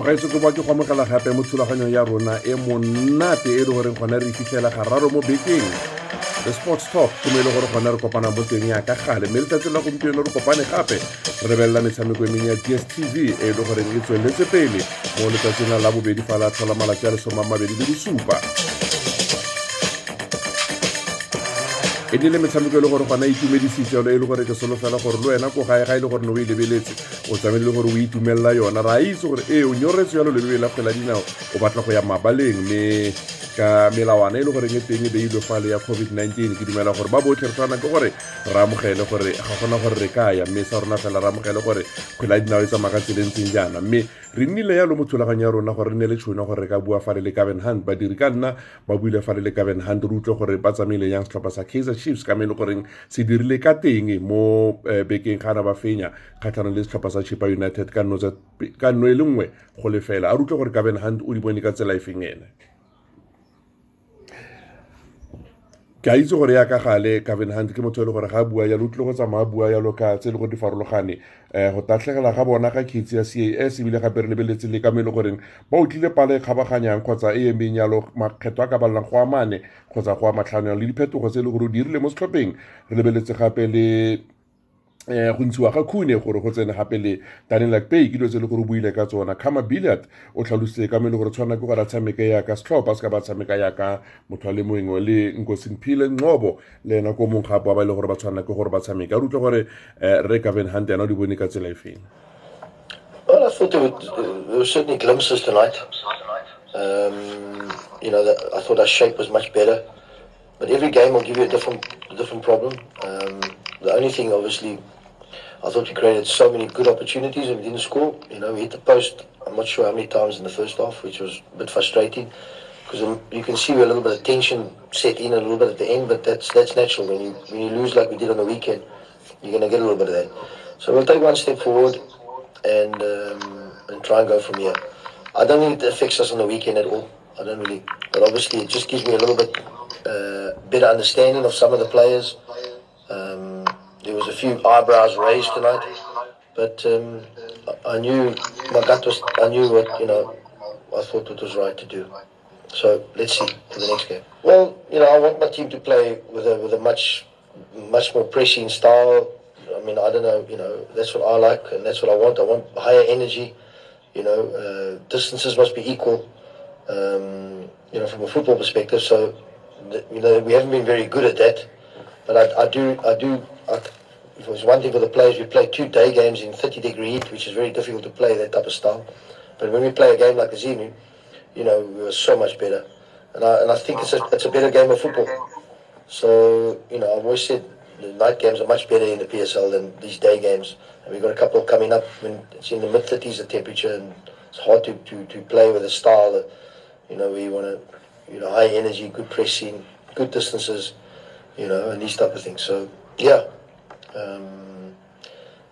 mogaetso ke boa ke go amogela gape mo thulaganyong ya rona e monate e le goreng gona re fitlhela gararo mo bekeng. The sports talk ke mo e le gore gona re kopana mo teng ya ka gale mme letsatsi la gompieno re kopane gape re lebelela metshameko e meng ya dstv e le goreng e tsweletse pele mo letsatsing la bobedi fa la tlhola malatsi a lesoma mabedi le disupa e dile metshameko e le gore gona itumedisitse yone e le gore ke solofela gore le wena ko gae ga e le gore ne o e lebeletse o tsamaile le gore o itumelela yona. Ra itse gore ee o nyoretso yalo lebebe la kgwela dinao o batla go ya mabaleng mme ka melawana e le goreng e teng e beilwe fale ya covid-19 ke dumela gore ba botlhe re tshwana ke gore re amogele gore ga gona gore re ka ya mme sa rona fela re amogele gore kgwela dinao e tsamaya ka tselentseng jaana. Mme re nnile yalo mo thulaganyo ya rona gore re nne le tšhono gore re ka bua fa le caben hunt. Badiri ka nna ba buile fa le caben hunt re utlwe gore ba tsamaile yang setlhopha sa kaizer chiefs ka me le goreng se dirile ka teng mo bekeng ga na ba fenya. Kgatlhanong le setlhopha sa chipa united ka nno e le nngwe go lefela. A re utlwe gore caben hunt o di bone ka tsela e feng ene ke a itse gore ya ka gale caven hunt ke motho e le gore ga bua yalo o tlile go tsamaya bua yalo ka tse e le gore di farologane. Um go tatlhegela ga bona ka kgetsi ya cas ebile gape re lebeletse le ka mo e le goreng ba otlile pala e kgabaganyang kgotsa e emeng yalo makgetho a ka balelang go a mane kgotsa go a matlhano le diphetogo tse e le gore o dirile mo setlhopheng re lebeletse gape le go ntshiwa ga khune gore go tsene gape le ke dilo tse e le gore o buile ka tsona Billiat o tlhalositse ka mo e gore tshwana ke gore a yaka se ka ba tshameka yaka motho a le le le ena ko mong gape wa ba e le gore ba tshwana ke gore ba re utlwe gore re Gavin Hunt yana o di bone ka tsela e feng Well, I thought there were, certainly glimpses tonight. Um, you know, that I thought our shape was much better, but every game will give you a different, different problem. Um, the only thing, obviously, I thought we created so many good opportunities and we didn't score. You know, we hit the post. I'm not sure how many times in the first half, which was a bit frustrating because you can see a little bit of tension set in a little bit at the end, but that's that's natural when you when you lose like we did on the weekend. You're going to get a little bit of that. So we'll take one step forward and um, and try and go from here. I don't think it affects us on the weekend at all. I don't really, but obviously it just gives me a little bit uh, better understanding of some of the players. Was a few eyebrows raised tonight, but um, I knew my gut was. I knew what you know. I thought it was right to do. So let's see for the next game. Well, you know, I want my team to play with a with a much much more pressing style. I mean, I don't know. You know, that's what I like, and that's what I want. I want higher energy. You know, uh, distances must be equal. Um, you know, from a football perspective. So, you know, we haven't been very good at that. But I, I do, I do. It was one thing for the players, we play two day games in 30 degree heat, which is very difficult to play that type of style. But when we play a game like this evening, you know, we were so much better. And I, and I think it's a, it's a better game of football. So, you know, I've always said the night games are much better in the PSL than these day games. And we've got a couple coming up when it's in the mid 30s, the temperature, and it's hard to, to, to play with a style that, you know, we want to, you know, high energy, good pressing, good distances, you know, and these type of things. So, yeah. Um,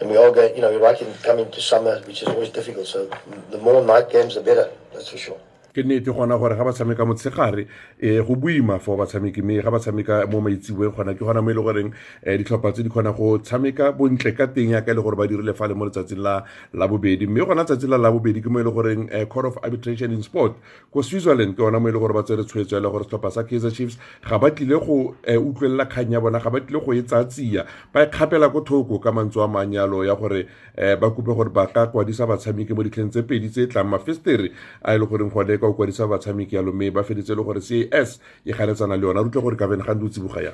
and we all get, you know, we're right in coming to summer, which is always difficult. So the more night games, the better. That's for sure. Ke nnete gona gore ga ba tshameka motshegare um go boima for batshameki mme ga ba tshameka mo maitsiboeng gona ke gona mo e le goreng um ditlhopha tse di kgona go tshameka bontle ka teng yaka e le gore ba dirile fale mo letsatsing la bobedi. Mme gona tsatsi la la bobedi ke mo e le goreng um court of arbitration in sport ko switzerland ke gona mo e le gore ba tsere tshwetso ya le gore setlhopha sa kaizer chiefs ga ba tlile go utlwelela kgang ya bona ga ba tlile go e tsatsia ba e kgapela ko thoko ka mantswe a manyalo ya gore um ba kope gore ba ka kwadisa batshameki mo ditlheng tse pedi tse tlang mafestere a e le goreng gone ka o kwadisa batshameki yalo mme ba feditse le gore cas e ganetsana le yona re utlwe gore ka bene ga o tsiboga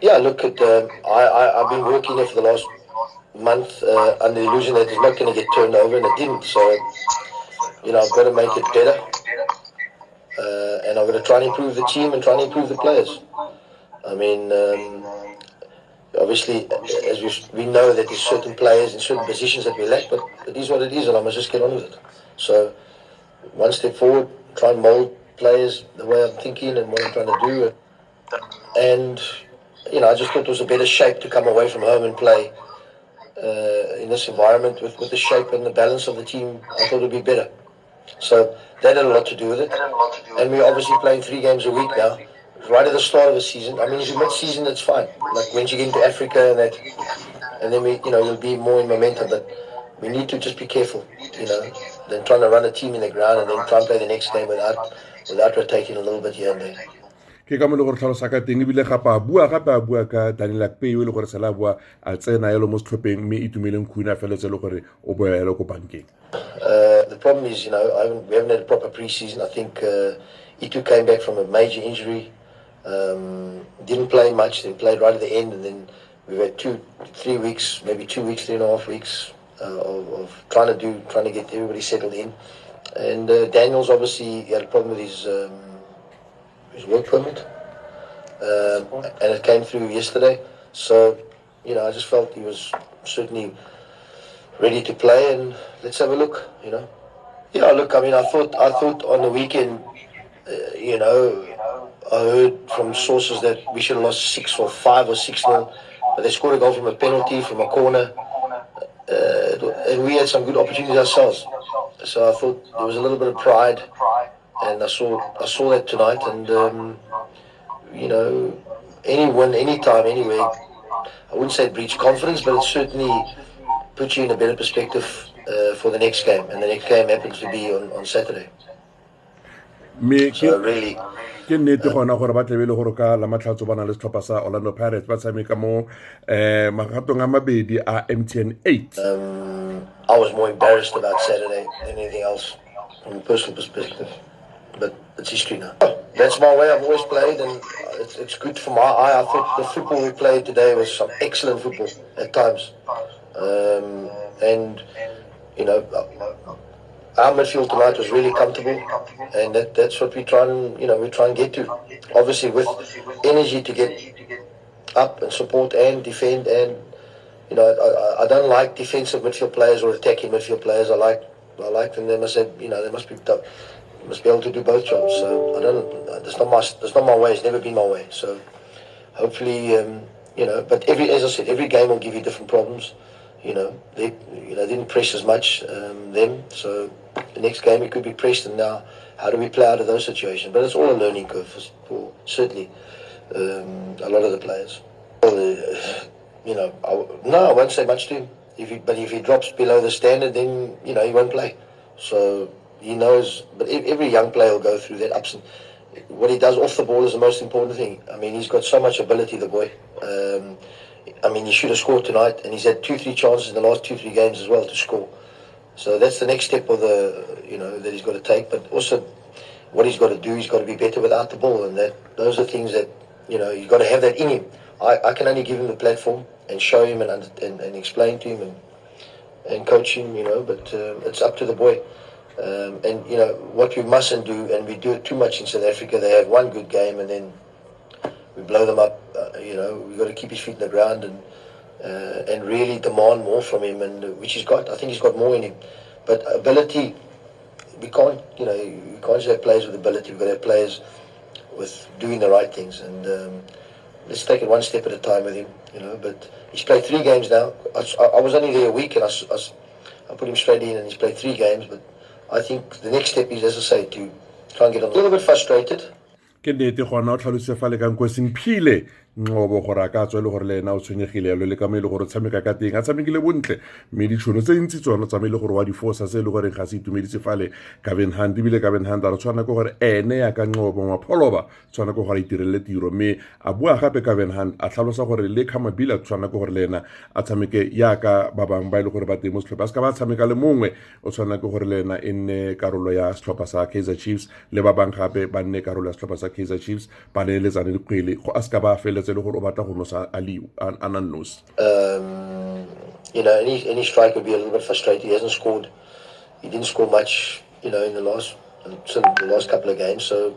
Yeah, look at. Um, I, I I've been working here for the last month uh, under the illusion that it's not going to get turned over, and it didn't. So, you know, I've got to make it better, uh, and I've got to try and improve the team and try and improve the players. I mean, um, obviously, as we we know that there's certain players in certain positions that we lack, but it is what it is, and I must just get on with it. So, one step forward, try and mold players the way I'm thinking and what I'm trying to do, and you know, I just thought it was a better shape to come away from home and play uh, in this environment with, with the shape and the balance of the team. I thought it would be better. So that had a lot to do with it. And we're obviously playing three games a week now. Right at the start of the season. I mean, if you're mid-season, it's fine. Like once you get into Africa and that, and then we, you know, we'll be more in momentum. But we need to just be careful, you know. Than trying to run a team in the ground and then try and play the next game without without rotating a little bit here and there. ke ka mo le gore tlhalosa ka teng ebile gape a bua gape a bua ka Daniel Akpeyi e le gore sela bua a tsena yalo mo setlhopheng mme tumeleng Khune feletse le gore o boya yalo ko bankeng Uh, the problem is, you know, I haven't, we haven't had a proper preseason. I think uh, Itu came back from a major injury, um, didn't play much, then played right at the end, and then we've had two, three weeks, maybe two weeks, three and a half weeks uh, of, of trying to do, trying to get everybody settled in. And uh, Daniel's obviously had a problem with his um, his work permit, um, and it came through yesterday. So, you know, I just felt he was certainly ready to play, and let's have a look. You know, yeah. Look, I mean, I thought I thought on the weekend, uh, you know, I heard from sources that we should have lost six or five or six nil, but they scored a goal from a penalty from a corner, uh, and we had some good opportunities ourselves. So I thought there was a little bit of pride, and I saw I saw that tonight, and um, you know, any win, any time, anywhere. I wouldn't say breach confidence, but it certainly puts you in a better perspective uh, for the next game, and the next game happens to be on, on Saturday. me So really, ke nnete gona gore ba tlebe le gore ka la matlhatso ba na le setlhopha sa orlando pirates ba tshameka mo magatong a mabedi a mtn 8 I was more embarrassed about Saturday than anything else from a personal perspective. But it's history now. That's my way I've always played, and it's, it's good for my eye. I thought the football we played today was some excellent football at times. Um, and, you know, our midfield tonight was really comfortable, and that, that's what we try and, you know, we try and get to. Obviously, with energy to get up and support and defend and you know, I, I- don't like defensive midfield players or attacking midfield players. I like, I like them. They must have, you know, they must be, must be able to do both jobs. So I don't. That's not my, that's not my way. It's never been my way. So hopefully, um, you know, but every, as I said, every game will give you different problems. You know, they, you know, didn't press as much um, them. So the next game it could be Preston now how do we play out of those situations? But it's all a learning curve for, for certainly um, a lot of the players. Well, uh, you know, I, no, I won't say much to him. If he, but if he drops below the standard, then you know he won't play. So he knows. But every young player will go through that ups and. What he does off the ball is the most important thing. I mean, he's got so much ability, the boy. Um, I mean, he should have scored tonight, and he's had two, three chances in the last two, three games as well to score. So that's the next step of the, you know, that he's got to take. But also, what he's got to do, he's got to be better without the ball, and that those are things that, you know, you've got to have that in him. I, I can only give him the platform and show him and and, and explain to him and and coach him, you know. But uh, it's up to the boy. Um, and you know what we mustn't do, and we do it too much in South Africa. They have one good game, and then we blow them up. Uh, you know, we've got to keep his feet in the ground and uh, and really demand more from him, and uh, which he's got. I think he's got more in him. But ability, we can't. You know, you can't just have players with ability. We've got to have players with doing the right things. And um, let's take it one step at a time with him. You know, but he's played three games now. I was only there a week, and I put him straight in, and he's played three games. But I think the next step is, as I say, to try and get. A little bit frustrated. Nqobo gore a ka tswa le gore le ena o tshwenyegile yalo le ka mo e le gore o tshameka ka teng a tshamekile bontle. Mme ditšhono tse ntsi tsone tsa mo e le gore wa difosa se e le goreng ga se itumedise fale kaben hand ebile kaben hand a re tshwana ke gore ene ya ka nqobo ngwa tshwana ke gore a itirelele tiro. Mme a bua gape kaben hand a tlhalosa gore le kamabila tshwana ke gore le ena a tshameke yaka ba bangwe ba e le gore ba teng mo setlhopha. A se ka ba tshameka le mongwe o tshwana ke gore le ena e nne karolo ya setlhopha sa kaizer chiefs le ba bangwe gape ba nne karolo ya setlhopha sa kaizer chiefs ba neeletsane dikgwele go a se ka ba feletse nang Um, you know, any any strike would be a little bit frustrated. He hasn't scored. He didn't score much, you know, in the last in the last couple of games. So,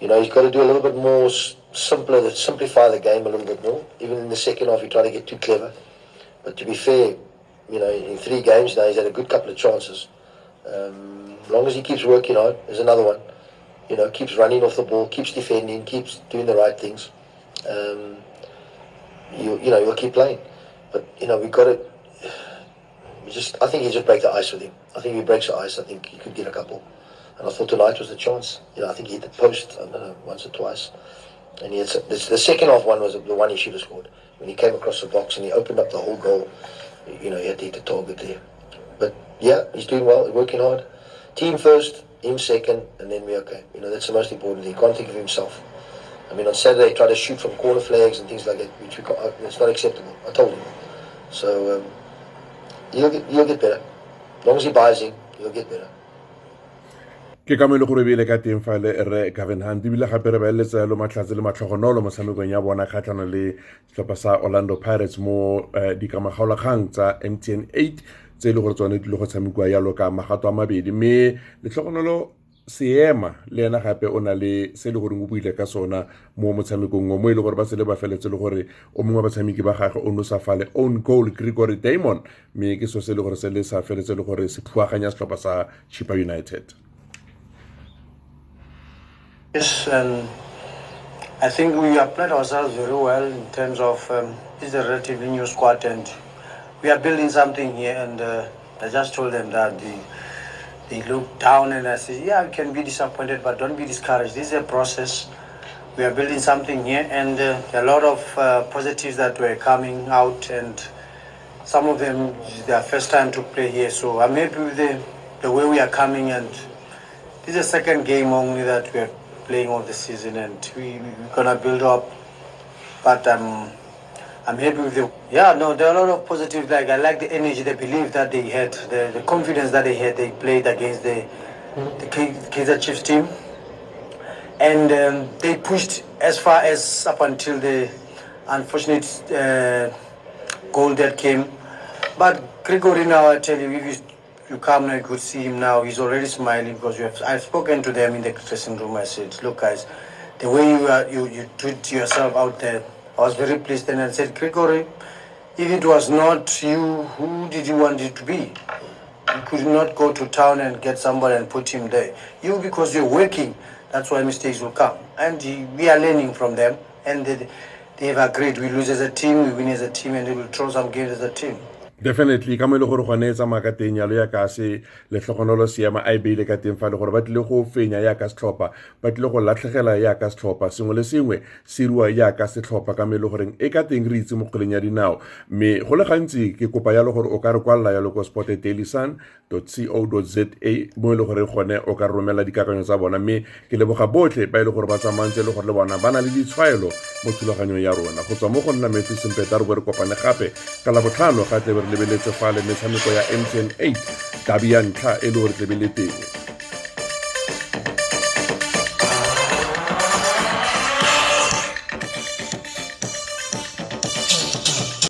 you know, he's got to do a little bit more simpler, simplify the game a little bit more. Even in the second half, he tried to get too clever. But to be fair, you know, in three games now, he's had a good couple of chances. Um, as long as he keeps working hard, there's another one. You know, keeps running off the ball, keeps defending, keeps doing the right things. Um, you you know you'll keep playing. But you know we've got to. We just I think he just break the ice with him. I think if he breaks the ice, I think he could get a couple. And I thought tonight was the chance. You know I think he hit the post. I don't know once or twice. And he had, the, the second half one was the one he should have scored when he came across the box and he opened up the whole goal. You know he had to hit the target there. But yeah, he's doing well, working hard. Team first, him second, and then we're okay. You know, that's the most important thing. He can't think of himself. I mean, on Saturday, he tried to shoot from corner flags and things like that, which we can't, uh, it's not acceptable. I told him. So um, he'll, get, he'll get better. As long as he buys in, he'll get better. ke ka mo e le gore ebile ka teng fa le re Gavin Hunt ebile gape re ba eletsa lo matlhatse le matlhogonolo motshamekong ya bona kgatlhano le setlhopha sa Orlando Pirates mo eh, dikamagaolakgang tsa MTN 8 tse e le gore tsone di le go tshamekiwa yalo ka magato a mabedi mme letlhogonolo seema le ena gape o na le se e le goreng o buile ka sona mo motshamekong o mo e le gore ba se le ba feletse le gore o mongwe wa batshameki ba gagwe o no sa fale own goal gregory damon mme ke so se e le gore se le sa feletse le gore se phuaganya setlhopha sa chipa united Yes, um, I think we applied ourselves very well in terms of um, it's a relatively new squad and we are building something here. And uh, I just told them that they, they look down and I said, yeah, you can be disappointed, but don't be discouraged. This is a process. We are building something here, and uh, a lot of uh, positives that were coming out, and some of them their first time to play here. So I'm happy with the, the way we are coming, and this is the second game only that we are playing all the season, and we, we're gonna build up. But um, I'm happy with the yeah. No, there are a lot of positives. Like I like the energy, the belief that they had, the, the confidence that they had. They played against the the Kaizer Chiefs team, and um, they pushed as far as up until the unfortunate uh, goal that came. But Gregory now, I tell you, if you, you come now, you could see him now. He's already smiling because you have, I've spoken to them in the dressing room. I said, look, guys, the way you are, you you treat yourself out there, I was very pleased. And I said, Gregory, if it was not you, who did you want it to be? You could not go to town and get somebody and put him there. You, because you're working, that's why mistakes will come. And we are learning from them. And they, they have agreed. We lose as a team, we win as a team, and we will throw some games as a team. Definitely ka mo e le gore gone e tsamaya ka teng yalo ya ka se letlhogonolo seema a e beile ka teng fa le gore ba tlile go fenya yaka setlhopha ba tlile go latlhegela yaka setlhopha. Sengwe le sengwe se iriwa yaka setlhopha ka mo e le goreng e ka teng re itse mo kgweleng ya dinao. Mme go le gantsi ke kopa yalo gore o ka re kwalela yalo ko sport daily sun co za mo e le gore gone o ka romela dikakanyo tsa bona. Mme ke leboga botlhe ba e le gore ba tsamayntse le gore le bona ba na le ditshwaelo mo thulaganyong ya rona. Go tswa mo go nna metsi sempeta re bo re kopane gape ka labotlhano ga lebeletse fa le metshameko ya mtn 8 tabi ya ntlha e le gore tlebe